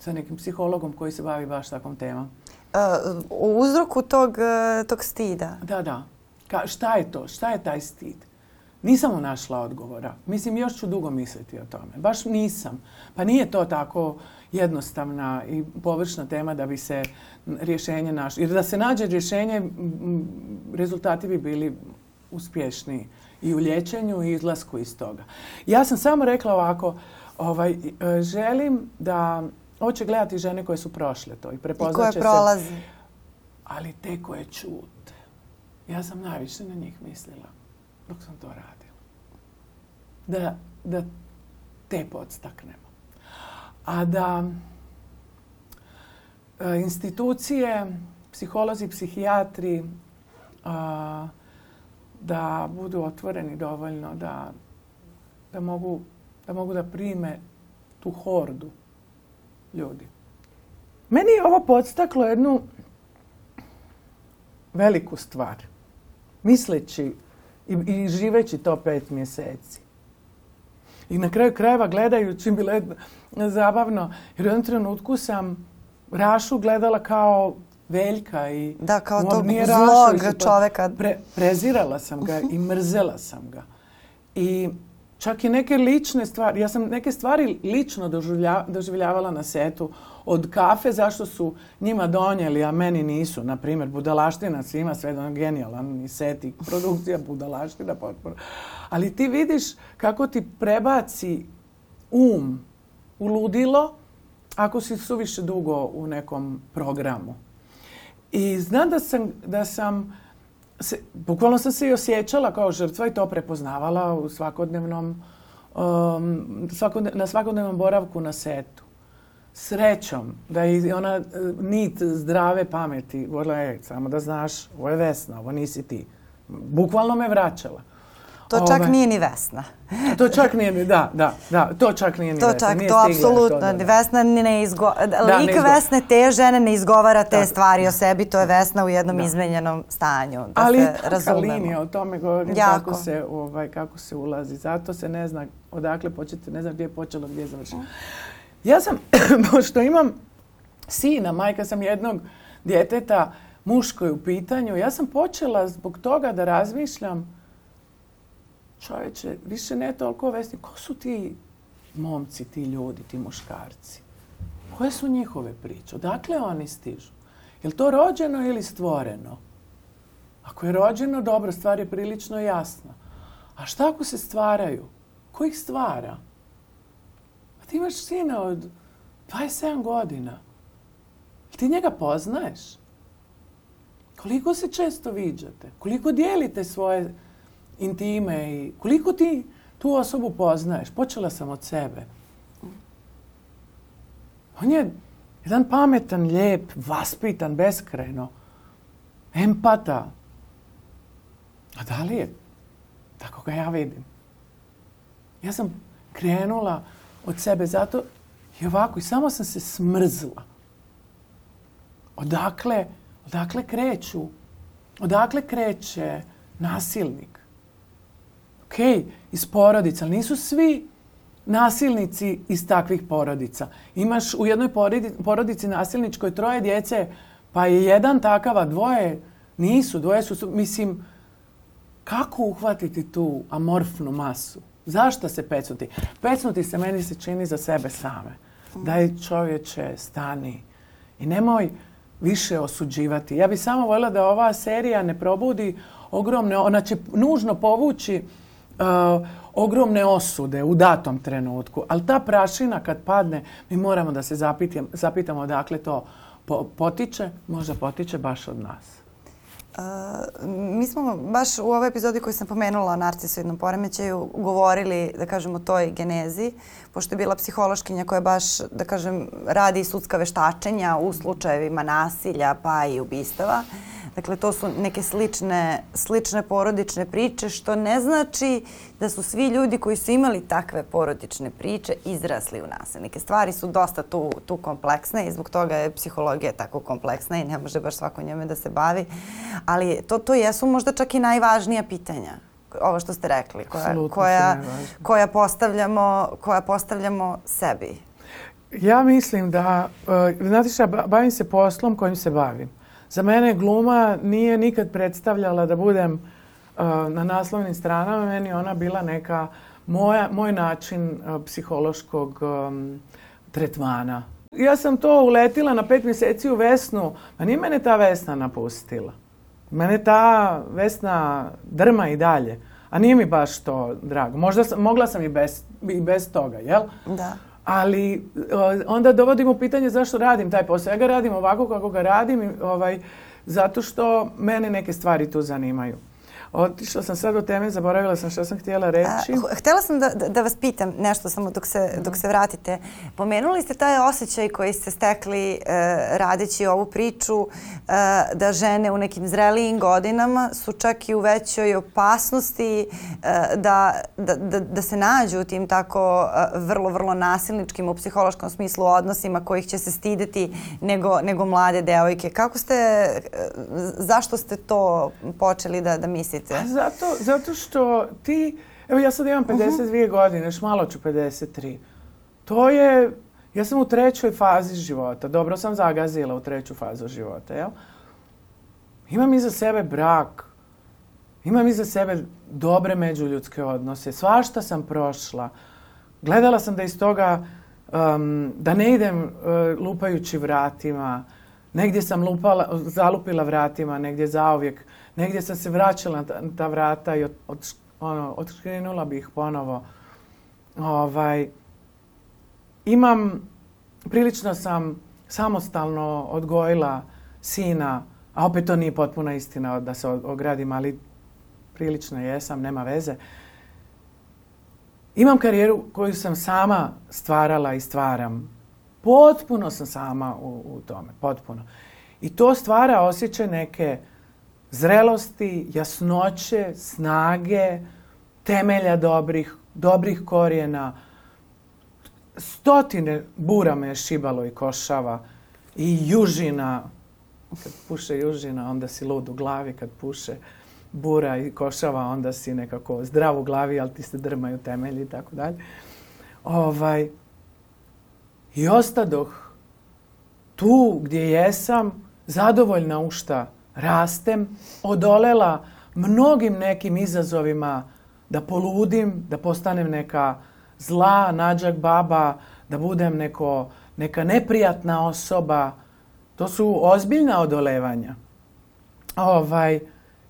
sa nekim psihologom koji se bavi baš takvom temom. u uzroku tog, tog stida? Da, da. šta je to? Šta je taj stid? Nisam našla odgovora. Mislim, još ću dugo misliti o tome. Baš nisam. Pa nije to tako jednostavna i površna tema da bi se rješenje našlo. Jer da se nađe rješenje, rezultati bi bili uspješni i u liječenju i izlasku iz toga. Ja sam samo rekla ovako, ovaj, e, želim da hoće gledati žene koje su prošle to i prepoznaće I koje prolaze. Ali te koje čute. Ja sam najviše na njih mislila dok sam to radila. Da, da te podstaknemo. A da e, institucije, psiholozi, psihijatri, e, da budu otvoreni dovoljno, da, da, mogu, da mogu da prime tu hordu ljudi. Meni je ovo podstaklo jednu veliku stvar. Misleći i, živeći to pet mjeseci. I na kraju krajeva gledajući bilo je zabavno, jer u jednom trenutku sam Rašu gledala kao Veljka i da, kao tog zlog pa čoveka. prezirala sam ga i mrzela sam ga. I Čak i neke lične stvari. Ja sam neke stvari lično doživljavala na setu. Od kafe, zašto su njima donijeli, a meni nisu. Na primjer, budalaština svima sve genijalan i set i produkcija budalaština potpuno. Ali ti vidiš kako ti prebaci um u ludilo ako si suviše dugo u nekom programu. I znam da sam, da sam se, bukvalno sam se i osjećala kao žrtva i to prepoznavala u svakodnevnom, um, na svakodnevnom boravku na setu. Srećom da je ona eh, nit zdrave pameti govorila, je, samo da znaš, ovo je Vesna, ovo nisi ti. Bukvalno me vraćala. To čak ovaj. nije ni Vesna. to čak nije ni, da, da, da, to čak nije ni to Vesna. Čak, to apsolutno, Vesna ne izgovara, lik Vesne te žene ne izgovara te stvari o sebi, to je Vesna u jednom da. izmenjenom stanju, da Ali se linija o tome govorim kako se, ovaj, kako se ulazi, zato se ne zna odakle početi, ne znam gdje je počelo, gdje je završilo. Ja sam, pošto imam sina, majka sam jednog djeteta, muško je u pitanju, ja sam počela zbog toga da razmišljam čovječe, više ne toliko vesti, ko su ti momci, ti ljudi, ti muškarci? Koje su njihove priče? Odakle oni stižu? Je li to rođeno ili stvoreno? Ako je rođeno, dobro, stvar je prilično jasna. A šta ako se stvaraju? Ko ih stvara? A ti imaš sina od 27 godina. Ti njega poznaješ? Koliko se često viđate? Koliko dijelite svoje intime i koliko ti tu osobu poznaješ. Počela sam od sebe. On je jedan pametan, lijep, vaspitan, beskrajno, empata. A da li je? Tako ga ja vidim. Ja sam krenula od sebe zato i ovako i samo sam se smrzla. Odakle, odakle kreću, odakle kreće nasilnik ok, iz porodica, nisu svi nasilnici iz takvih porodica. Imaš u jednoj porodici nasilničkoj troje djece, pa je jedan takav, a dvoje nisu, dvoje su, mislim, kako uhvatiti tu amorfnu masu? Zašto se pecnuti? Pecnuti se meni se čini za sebe same. Daj čovječe, stani. I nemoj više osuđivati. Ja bih samo voljela da ova serija ne probudi ogromne, ona će nužno povući E, ogromne osude u datom trenutku, ali ta prašina kad padne, mi moramo da se zapitamo, zapitamo odakle to potiče, možda potiče baš od nas. E, mi smo baš u ovoj epizodi koju sam pomenula o narcisoidnom poremećaju govorili, da kažemo, o toj genezi pošto je bila psihološkinja koja baš, da kažem, radi sudska veštačenja u slučajevima nasilja pa i ubistava. Dakle, to su neke slične, slične porodične priče, što ne znači da su svi ljudi koji su imali takve porodične priče izrasli u nasilnike. Stvari su dosta tu, tu kompleksne i zbog toga je psihologija tako kompleksna i ne može baš svako njome da se bavi. Ali to, to jesu možda čak i najvažnija pitanja ovo što ste rekli, koja, koja, postavljamo, koja postavljamo sebi? Ja mislim da, e, znate šta, bavim se poslom kojim se bavim. Za mene gluma nije nikad predstavljala da budem e, na naslovnim stranama, meni ona bila neka moj način e, psihološkog tretmana. Ja sam to uletila na pet mjeseci u Vesnu, a nije mene ta Vesna napustila. Mene ta Vesna drma i dalje. A nije mi baš to drago. Možda sam, mogla sam i bez, i bez toga, jel? Da. Ali onda dovodim u pitanje zašto radim taj posao. Ja ga radim ovako kako ga radim, ovaj, zato što mene neke stvari tu zanimaju. Otišla sam sad u teme, zaboravila sam što sam htjela reći. htjela sam da, vas pitam nešto samo mhm. dok se, vratite. Pomenuli ste taj osjećaj koji ste stekli e, radeći ovu priču e, da žene u nekim zrelijim godinama su čak i u većoj opasnosti e, da, se nađu u tim tako vrlo, vrlo nasilničkim u psihološkom smislu odnosima kojih će se stideti nego, nego mlade devojke. Kako ste, zašto ste to počeli da mislite? zato, što ti, evo ja sad imam 52 mhm. godine, još malo ću 53. To je, ja sam u trećoj fazi života, dobro sam zagazila u treću fazu života, jel? Imam iza sebe brak, imam iza sebe dobre međuljudske odnose, svašta sam prošla. Gledala sam da iz toga, um, da ne idem uh, lupajući vratima, negdje sam zalupila vratima, negdje zaovijek negdje sam se vraćala na ta, vrata i od, ono, otkrenula bih ponovo. Ovaj, imam, prilično sam samostalno odgojila sina, a opet to nije potpuna istina da se ogradim, ali prilično jesam, nema veze. Imam karijeru koju sam sama stvarala i stvaram. Potpuno sam sama u, u tome, potpuno. I to stvara osjećaj neke zrelosti, jasnoće, snage, temelja dobrih, dobrih korijena. Stotine bura me je šibalo i košava i južina. Kad puše južina, onda si lud u glavi. Kad puše bura i košava, onda si nekako zdrav u glavi, ali ti se drmaju temelji i tako dalje. Ovaj, I ostadoh tu gdje jesam, zadovoljna u šta? rastem, odolela mnogim nekim izazovima da poludim, da postanem neka zla, nađak baba, da budem neko, neka neprijatna osoba. To su ozbiljna odolevanja. Ovaj,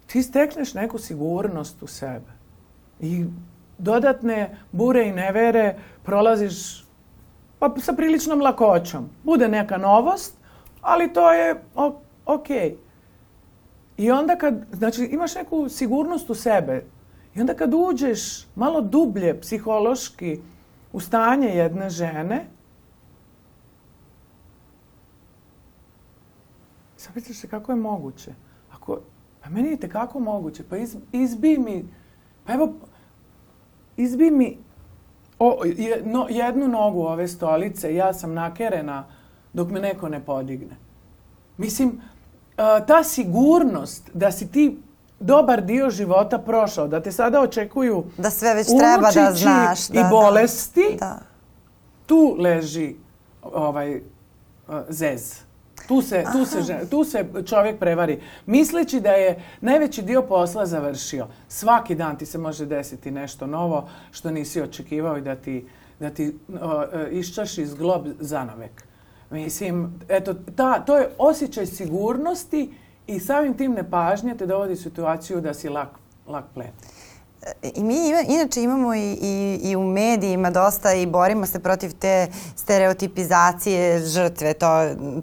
ti stekneš neku sigurnost u sebe. I dodatne bure i nevere prolaziš pa sa priličnom lakoćom. Bude neka novost, ali to je ok. I onda kad, znači imaš neku sigurnost u sebe i onda kad uđeš malo dublje psihološki u stanje jedne žene, zapitaš se kako je moguće. Ako, pa meni je tekako moguće, pa iz, izbi mi, pa evo, izbi mi o, jednu nogu ove stolice, ja sam nakerena dok me neko ne podigne. Mislim, ta sigurnost da si ti dobar dio života prošao, da te sada očekuju da sve već treba da znaš, da, i bolesti, da. tu leži ovaj e, zez. Tu se, tu, se, tu se čovjek prevari. Misleći da je najveći dio posla završio. Svaki dan ti se može desiti nešto novo što nisi očekivao i da ti, da ti uh, iz zglob zanavek. Mislim, eto, ta, to je osjećaj sigurnosti i samim tim nepažnje te dovodi situaciju da si lak, lak E, I mi inače imamo i, u medijima dosta i borimo se protiv te stereotipizacije žrtve,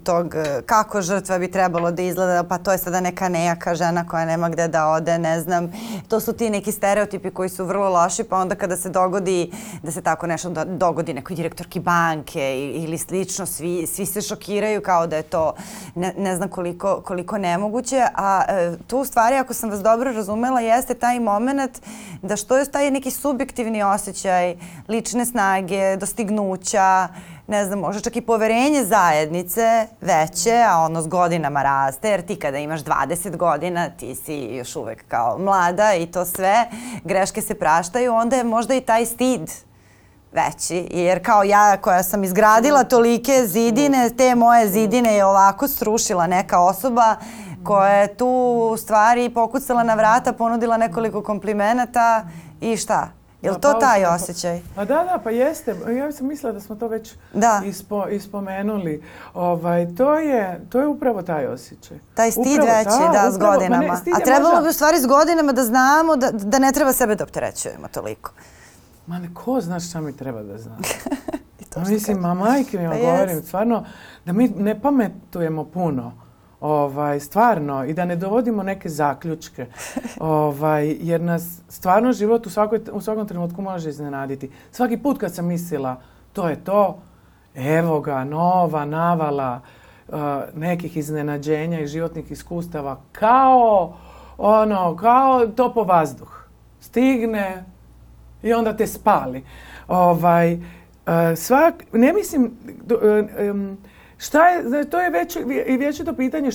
tog e, kako žrtva bi trebalo da izgleda, pa to je sada neka nejaka žena koja nema gde da ode, ne znam. To su ti neki stereotipi koji su vrlo loši, pa onda kada se dogodi da se tako nešto dogodi nekoj direktorki banke ili slično, svi, se šokiraju kao da je to ne, znam koliko, koliko nemoguće, a e, tu u stvari ako sam vas dobro razumela jeste taj moment da što je taj neki subjektivni osjećaj lične snage, dostignuća, ne znam, možda čak i poverenje zajednice veće, a ono s godinama raste, jer ti kada imaš 20 godina, ti si još uvek kao mlada i to sve, greške se praštaju, onda je možda i taj stid veći, jer kao ja koja sam izgradila tolike zidine, te moje zidine je ovako srušila neka osoba koja je tu u stvari pokucala na vrata, ponudila nekoliko komplimenata i šta? Jel to taj osjećaj? Pa da, da, pa jeste. Ja sam mislila da smo to već da. Ispo, ispomenuli. Ovaj, to, je, to je upravo taj osjećaj. Taj stid već. veći, da, s godinama. A trebalo bi u stvari s godinama da znamo da, ne treba sebe da opterećujemo toliko. Ma ne, ko zna šta mi treba da znam? Mislim, ma majke mi pa govorim, stvarno, da mi ne pametujemo puno ovaj, stvarno, i da ne dovodimo neke zaključke, ovaj, jer nas stvarno život u, u svakom trenutku može iznenaditi. Svaki put kad sam mislila, to je to, evo ga, nova navala eh, nekih iznenađenja i životnih iskustava, kao ono, kao to po vazduh. Stigne i onda te spali. Ovaj, eh, svak, ne mislim... Eh, Šta je, to je već i vječito pitanje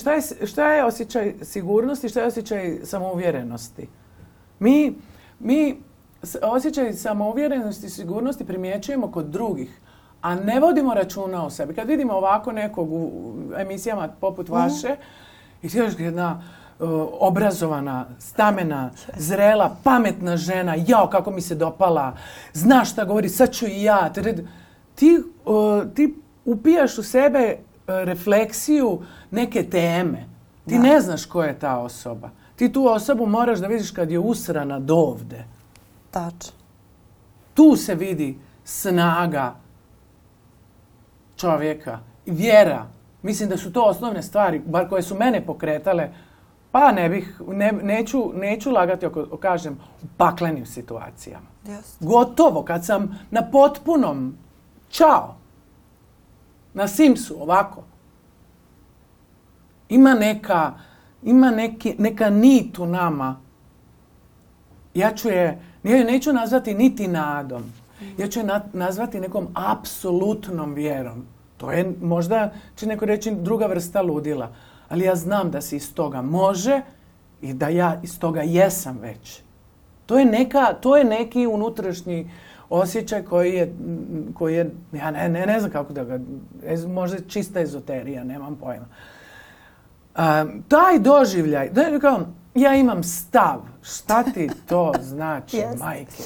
šta je, osjećaj sigurnosti, šta je osjećaj samouvjerenosti. Mi, mi osjećaj samouvjerenosti i sigurnosti primjećujemo kod drugih, a ne vodimo računa o sebi. Kad vidimo ovako nekog u emisijama poput mhm. vaše, i još jedna e, obrazovana, stamena, zrela, pametna žena, jao kako mi se dopala, zna šta govori, sad ću i ja. ti e, upijaš u sebe e, refleksiju neke teme. Ti ne znaš ko je ta osoba. Ti tu osobu moraš da vidiš kad je usrana dovde. Tačno. Tu se vidi snaga čovjeka, vjera. Mislim da su to osnovne stvari, bar koje su mene pokretale, pa ne bih, neću, neću lagati ako kažem u paklenim situacijama. Gotovo, kad sam na potpunom, čao, na Simsu, ovako. Ima neka, ima neki, neka nit u nama. Ja ću je, ja ju neću nazvati niti nadom. Ja ću je nazvati nekom apsolutnom vjerom. To je možda, će neko reći, druga vrsta ludila. Ali ja znam da se iz toga može i da ja iz toga jesam već. To je, neka, to je neki unutrašnji osjećaj koji je, koji je ja ne, ne, ne znam kako da ga, ez, možda čista ezoterija, nemam pojma. taj doživljaj, da kao, ja imam stav, šta ti to znači, yes. majke?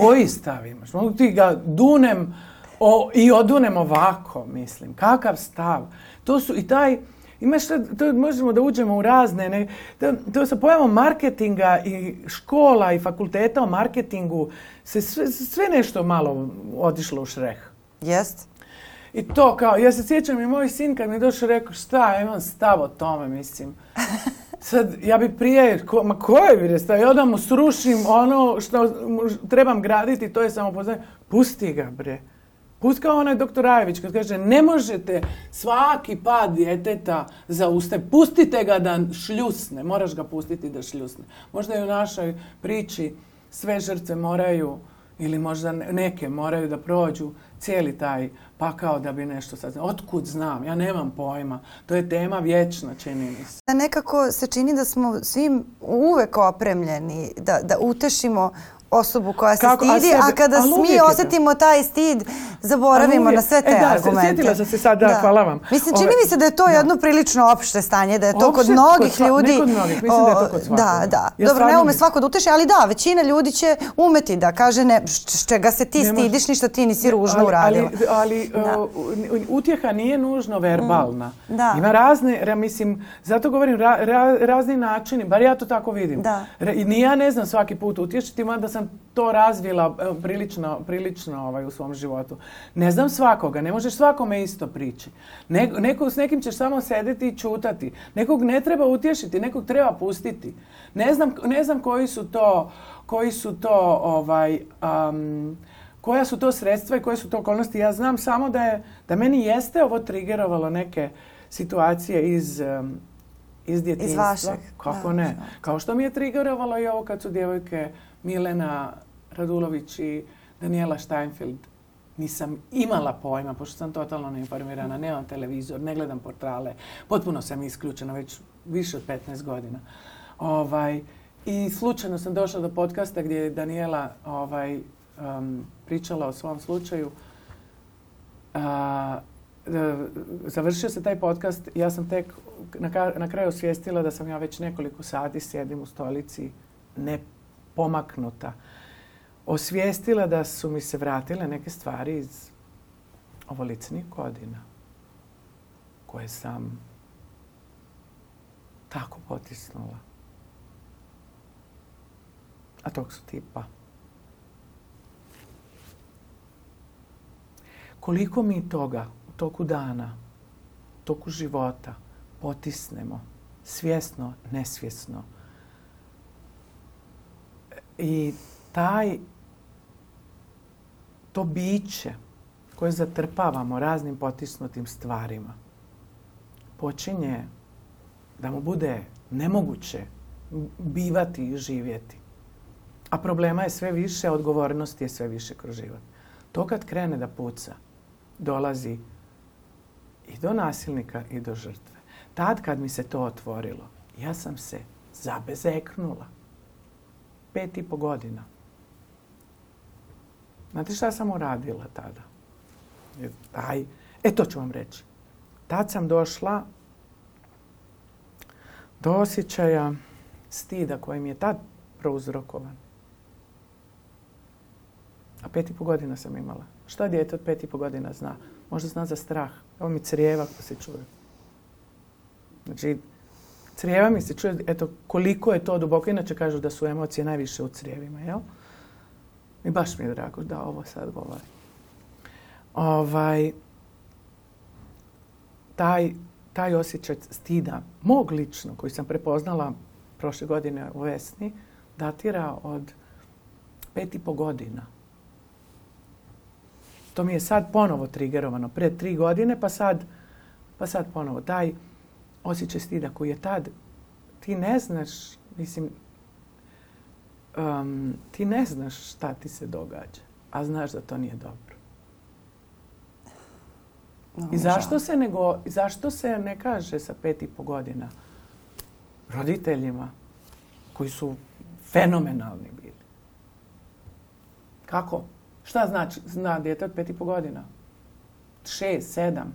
Koji stav imaš? Mogu ti ga dunem o, i odunem ovako, mislim. Kakav stav? To su i taj Imaš, to možemo da uđemo u razne, ne, to, to sa pojavom marketinga i škola i fakulteta o marketingu se sve, sve nešto malo otišlo u šreh. Jest. I to kao, ja se sjećam i moj sin kad mi je došao rekao šta, ja imam stav o tome, mislim. Sad, ja bi prije, ko, ma koje bi resta, ja da mu srušim ono što trebam graditi, to je samo poznanje. Pusti ga, bre. Put kao onaj doktor Rajević kad kaže ne možete svaki pad djeteta zaustaviti. Pustite ga da šljusne. Moraš ga pustiti da šljusne. Možda i u našoj priči sve žrtve moraju ili možda neke moraju da prođu cijeli taj pakao da bi nešto sad... Otkud znam? Ja nemam pojma. To je tema vječna, čini mi se. Nekako se čini da smo svim uvek opremljeni, da utešimo osobu koja se stidi, a, kada mi osjetimo taj stid, zaboravimo na sve te e, da, se sad, da, Mislim, čini mi se da je to jedno prilično opšte stanje, da je to kod mnogih ljudi. Ne kod mnogih, mislim da je to kod Da, da. Dobro, ne ume svako da ali da, većina ljudi će umeti da kaže ne, čega se ti stidiš, ništa ti nisi ružno uradila. Ali, e, utjeha nije nužno verbalna. Mm, da. Ima razne, mislim, zato govorim, razni načini, bar ja to tako vidim. Da. Ni ja ne znam svaki put utješiti, mada sam sam to razvila e, prilično, prilično ovaj, u svom životu. Ne znam svakoga, ne možeš svakome isto prići. Ne, neko, s nekim ćeš samo sediti i čutati. Nekog ne treba utješiti, nekog treba pustiti. Ne znam, ne znam koji su to, koji su to ovaj, koja su to sredstva i koje su to okolnosti. Ja znam samo da, je, da meni jeste ovo trigerovalo neke situacije iz, um, iz djetinjstva. Kako ne. Kao što mi je trigerovalo i ovo kad su djevojke Milena Radulović i Daniela Steinfeld nisam imala pojma, pošto sam totalno neinformirana, nemam televizor, ne gledam portale, potpuno sam isključena već više od 15 godina. Ovaj, I slučajno sam došla do podcasta gdje je Daniela ovaj, pričala o svom slučaju. A, e, završio se taj podcast, ja sam tek na, na kraju osvijestila da sam ja već nekoliko sati sjedim u stolici, ne pomaknuta, osvijestila da su mi se vratile neke stvari iz ovolicnih godina koje sam tako potisnula. A tog su tipa. Koliko mi toga u toku dana, u toku života potisnemo, svjesno, nesvjesno, i taj, to biće koje zatrpavamo raznim potisnutim stvarima, počinje da mu bude nemoguće bivati i živjeti. A problema je sve više, odgovornosti je sve više kroz život. To kad krene da puca, dolazi i do nasilnika i do žrtve. Tad kad mi se to otvorilo, ja sam se zabezeknula pet i po godina. Znate šta sam uradila tada? E, aj, e to ću vam reći. Tad sam došla do osjećaja stida koji mi je tad prouzrokovan. A pet i po godina sam imala. Šta djete od pet i po godina zna? Možda zna za strah. Evo mi crijeva ako se čuje. Znači, crijeva mi se čuje, eto, koliko je to duboko. Inače kažu da su emocije najviše u crijevima, jel? I baš mi je drago da ovo sad govorim. Ovaj, taj, taj osjećaj stida, mog lično, koji sam prepoznala prošle godine u Vesni, datira od pet i po godina. To mi je sad ponovo trigerovano. Pre tri godine, pa sad, pa sad ponovo. Taj, osjećaj stida koji je tad, ti ne znaš, mislim, ti ne znaš šta ti se događa, a znaš da to nije dobro. I zašto se, nego, zašto se ne kaže sa pet i po godina roditeljima koji su fenomenalni bili? Kako? Šta znači, zna djete od pet i po godina? Šest, sedam.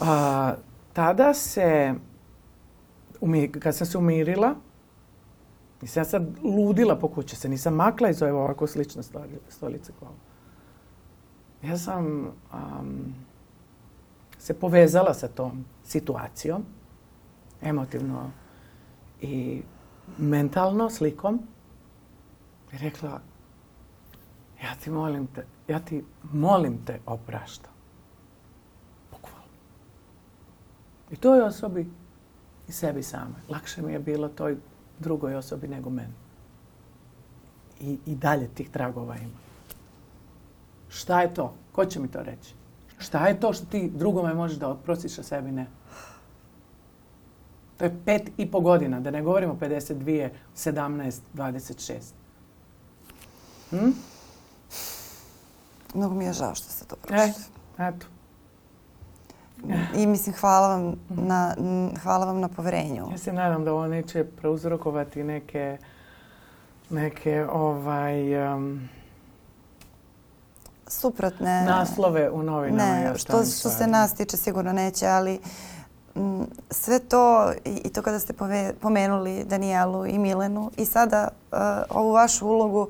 A, tada se, kad sam se umirila, nisam ja sad ludila po kuće, se nisam makla iz ove ovako slične stolice kao. Ja sam se povezala sa tom situacijom, emotivno i mentalno, slikom. I rekla, ja ti molim te, ja ti molim te opraštam. I toj osobi i sebi same. Lakše mi je bilo toj drugoj osobi nego meni. I, i dalje tih tragova ima. Šta je to? Ko će mi to reći? Šta je to što ti drugome možeš da oprostiš, a sebi ne? To je pet i po godina, da ne govorimo 52, 17, 26. Hm? Mnogo mi je žao što se to e, eto i mislim hvala vam mhm. na, hvala vam na povjerenju. Ja se nadam da ovo neće prouzrokovati neke, neke ovaj... Suprotne... Naslove u novinama. što, se nas tiče sigurno neće, ali sve to i to kada ste pomenuli Danielu i Milenu i sada e, ovu vašu ulogu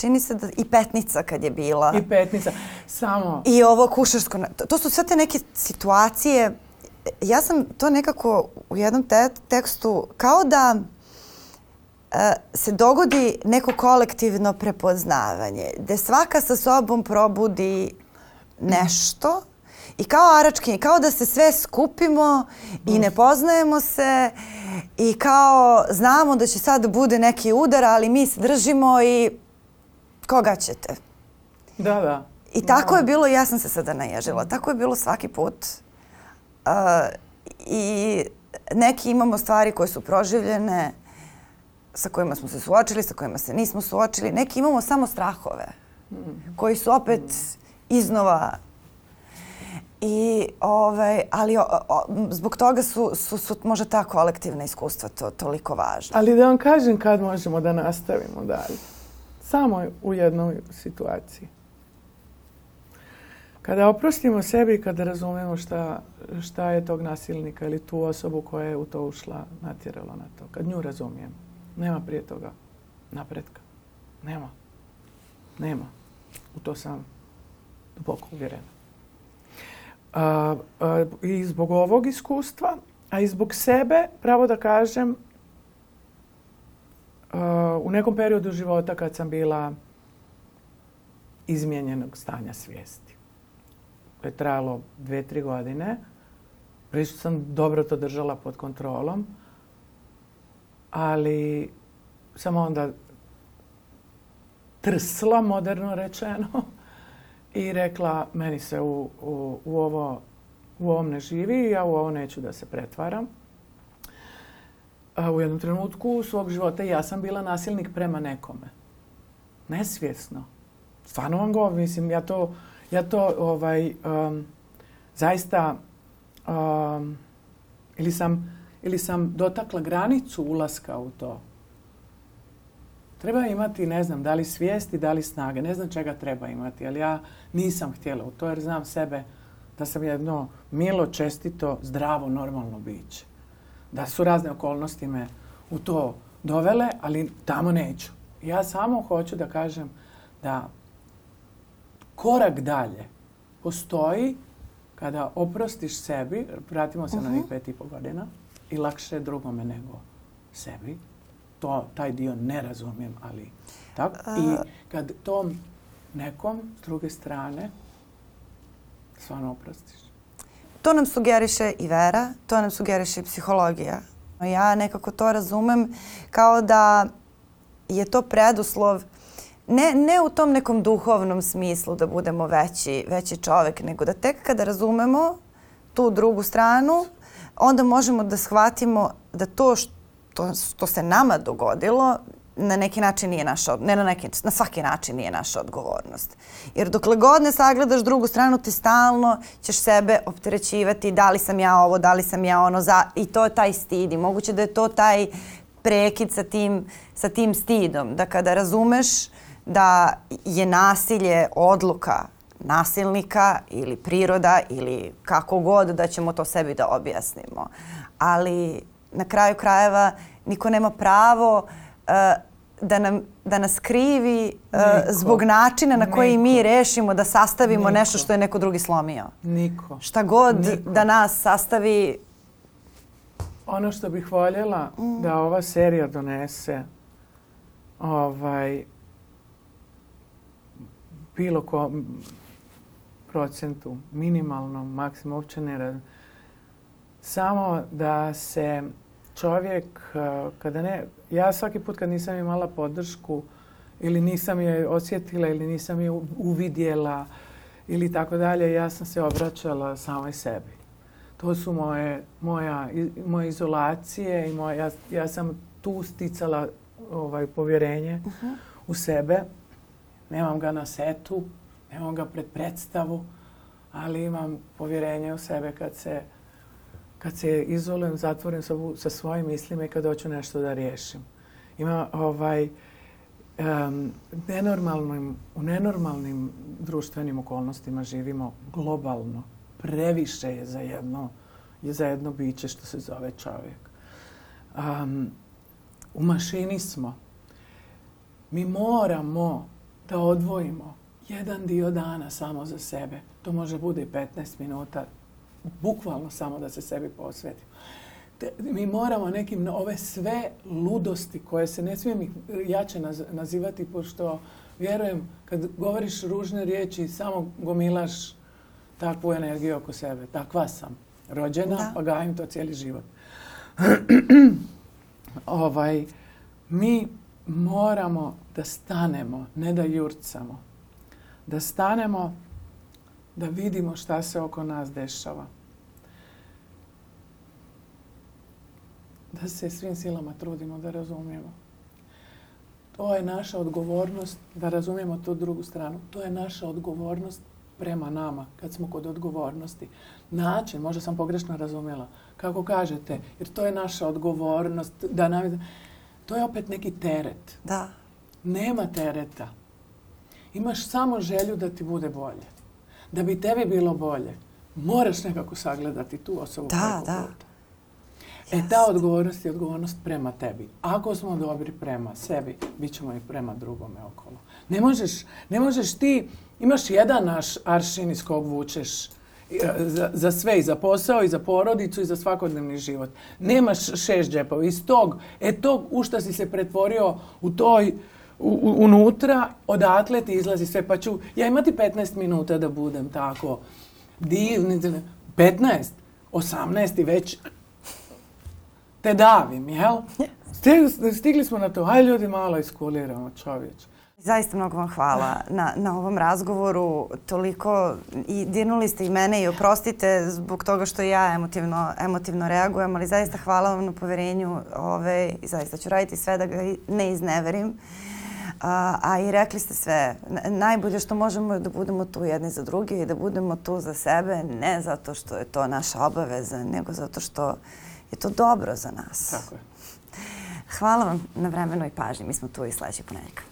Čini se da i petnica kad je bila. I petnica, samo... I ovo kušarsko... To su sve te neke situacije. Ja sam to nekako u jednom tekstu kao da e, se dogodi neko kolektivno prepoznavanje. Da svaka sa sobom probudi nešto i kao aračkinje, kao da se sve skupimo i ne poznajemo se i kao znamo da će sad bude neki udar, ali mi se držimo i koga ćete? Da, da. I tako je bilo, ja sam se sada naježila, tako je bilo svaki put. I neki imamo stvari koje su proživljene, sa kojima smo se suočili, sa kojima se nismo suočili. Neki imamo samo strahove mm. koji su opet mm. iznova i ovaj, ali zbog toga su, su, su možda ta kolektivna iskustva to, toliko važna. Ali da vam kažem kad možemo da nastavimo dalje. Samo u jednoj situaciji. Kada oprostimo sebi i kada razumijemo šta, šta je tog nasilnika ili tu osobu koja je u to ušla, natjerala na to. Kad nju razumijem. nema prije toga napretka. Nema. Nema. U to sam duboko uvjerena. I zbog ovog iskustva, a i zbog sebe, pravo da kažem, u nekom periodu života kad sam bila izmijenjenog stanja svijesti. To je trajalo dvije, tri godine. Prišto sam dobro to držala pod kontrolom, ali sam onda trsla, moderno rečeno, i rekla meni se u, u, ovo, u ovom ne živi i ja u ovo neću da se pretvaram u jednom trenutku svog života ja sam bila nasilnik prema nekome. Nesvjesno. Stvarno vam govorim, mislim, ja to, ja to ovaj, zaista ili, sam, ili sam dotakla granicu ulaska u to. Treba imati, ne znam, da li svijesti, da li snage, ne znam čega treba imati, ali ja nisam htjela u to jer znam sebe da sam jedno milo, čestito, zdravo, normalno biće da su razne okolnosti me u to dovele, ali tamo neću. Ja samo hoću da kažem da korak dalje postoji kada oprostiš sebi, pratimo se na njih mhm. pet i pol godina, i lakše drugome nego sebi. To, taj dio ne razumijem, ali tako. I kad tom nekom s druge strane stvarno oprostiš. To nam sugeriše i vera, to nam sugeriše i psihologija. Ja nekako to razumem kao da je to preduslov ne, ne u tom nekom duhovnom smislu da budemo veći, veći čovjek, nego da tek kada razumemo tu drugu stranu, onda možemo da shvatimo da to što, što se nama dogodilo na neki način nije naša, ne na neki, na svaki način nije naša odgovornost. Jer dokle god ne sagledaš drugu stranu, ti stalno ćeš sebe opterećivati da li sam ja ovo, da li sam ja ono, za, i to je taj stid i moguće da je to taj prekid sa tim, sa tim stidom. Da kada razumeš da je nasilje odluka nasilnika ili priroda ili kako god da ćemo to sebi da objasnimo. Ali na kraju krajeva niko nema pravo eh, da, nam, da nas krivi e, zbog načina na koji mi rešimo da sastavimo nešto što je neko drugi slomio. Niko. Šta god da nas sastavi... Ono što bih voljela mm. da ova serija donese ovaj bilo ko procentu, minimalnom, maksimum, uopće ne Samo da se čovjek, eh, kada ne, ja svaki put kad nisam imala podršku ili nisam je osjetila ili nisam je uvidjela ili tako dalje, ja sam se obraćala samoj sebi. To su moje, moja, izolacije i ja, sam tu sticala ovaj, povjerenje mhm. u sebe. Nemam ga na setu, nemam ga pred predstavu, ali imam povjerenje u sebe kad se kad se izolujem, zatvorim sa, svojim mislima i kad hoću nešto da riješim. Ima ovaj, nenormalnim, u nenormalnim društvenim okolnostima živimo globalno. Previše je za jedno, je jedno biće što se zove čovjek. u mašini smo. Mi moramo da odvojimo jedan dio dana samo za sebe. To može bude 15 minuta, bukvalno samo da se sebi posvetim. mi moramo nekim, ove sve ludosti koje se ne smijem jače nazivati, pošto vjerujem kad govoriš ružne riječi samo gomilaš takvu energiju oko sebe. Takva sam rođena, pa to cijeli život. ovaj, mi moramo da stanemo, ne da jurcamo. Da stanemo da vidimo šta se oko nas dešava. Da se svim silama trudimo da razumijemo. To je naša odgovornost da razumijemo tu drugu stranu. To je naša odgovornost prema nama, kad smo kod odgovornosti. Način, možda sam pogrešno razumjela, kako kažete, jer to je naša odgovornost. Da nam, to je opet neki teret. Da. Nema tereta. Imaš samo želju da ti bude bolje da bi tebi bilo bolje, moraš nekako sagledati tu osobu. Da, da. E ta odgovornost je odgovornost prema tebi. Ako smo dobri prema sebi, bit ćemo i prema drugome okolo. Ne možeš, ne možeš ti, imaš jedan naš aršin iz kog vučeš e, za, za sve, i za posao, i za porodicu, i za svakodnevni život. Nemaš šest džepova. Iz tog, e tog u šta si se pretvorio u toj unutra, odatle ti izlazi sve, pa ću ja imati 15 minuta da budem tako divni, 15, 18 i već te davim, jel? Stigli, smo na to, aj ljudi malo iskuliramo čovječ. Zaista mnogo vam hvala na, ovom razgovoru. Toliko i dirnuli ste i mene i oprostite zbog toga što ja emotivno, emotivno reagujem, ali zaista hvala vam na poverenju ove, i zaista ću raditi sve da ga ne izneverim a, i rekli ste sve, najbolje što možemo je da budemo tu jedni za druge i da budemo tu za sebe, ne zato što je to naša obaveza, nego zato što je to dobro za nas. Tako je. Hvala vam na vremenu i pažnji. Mi smo tu i sljedeći ponednik.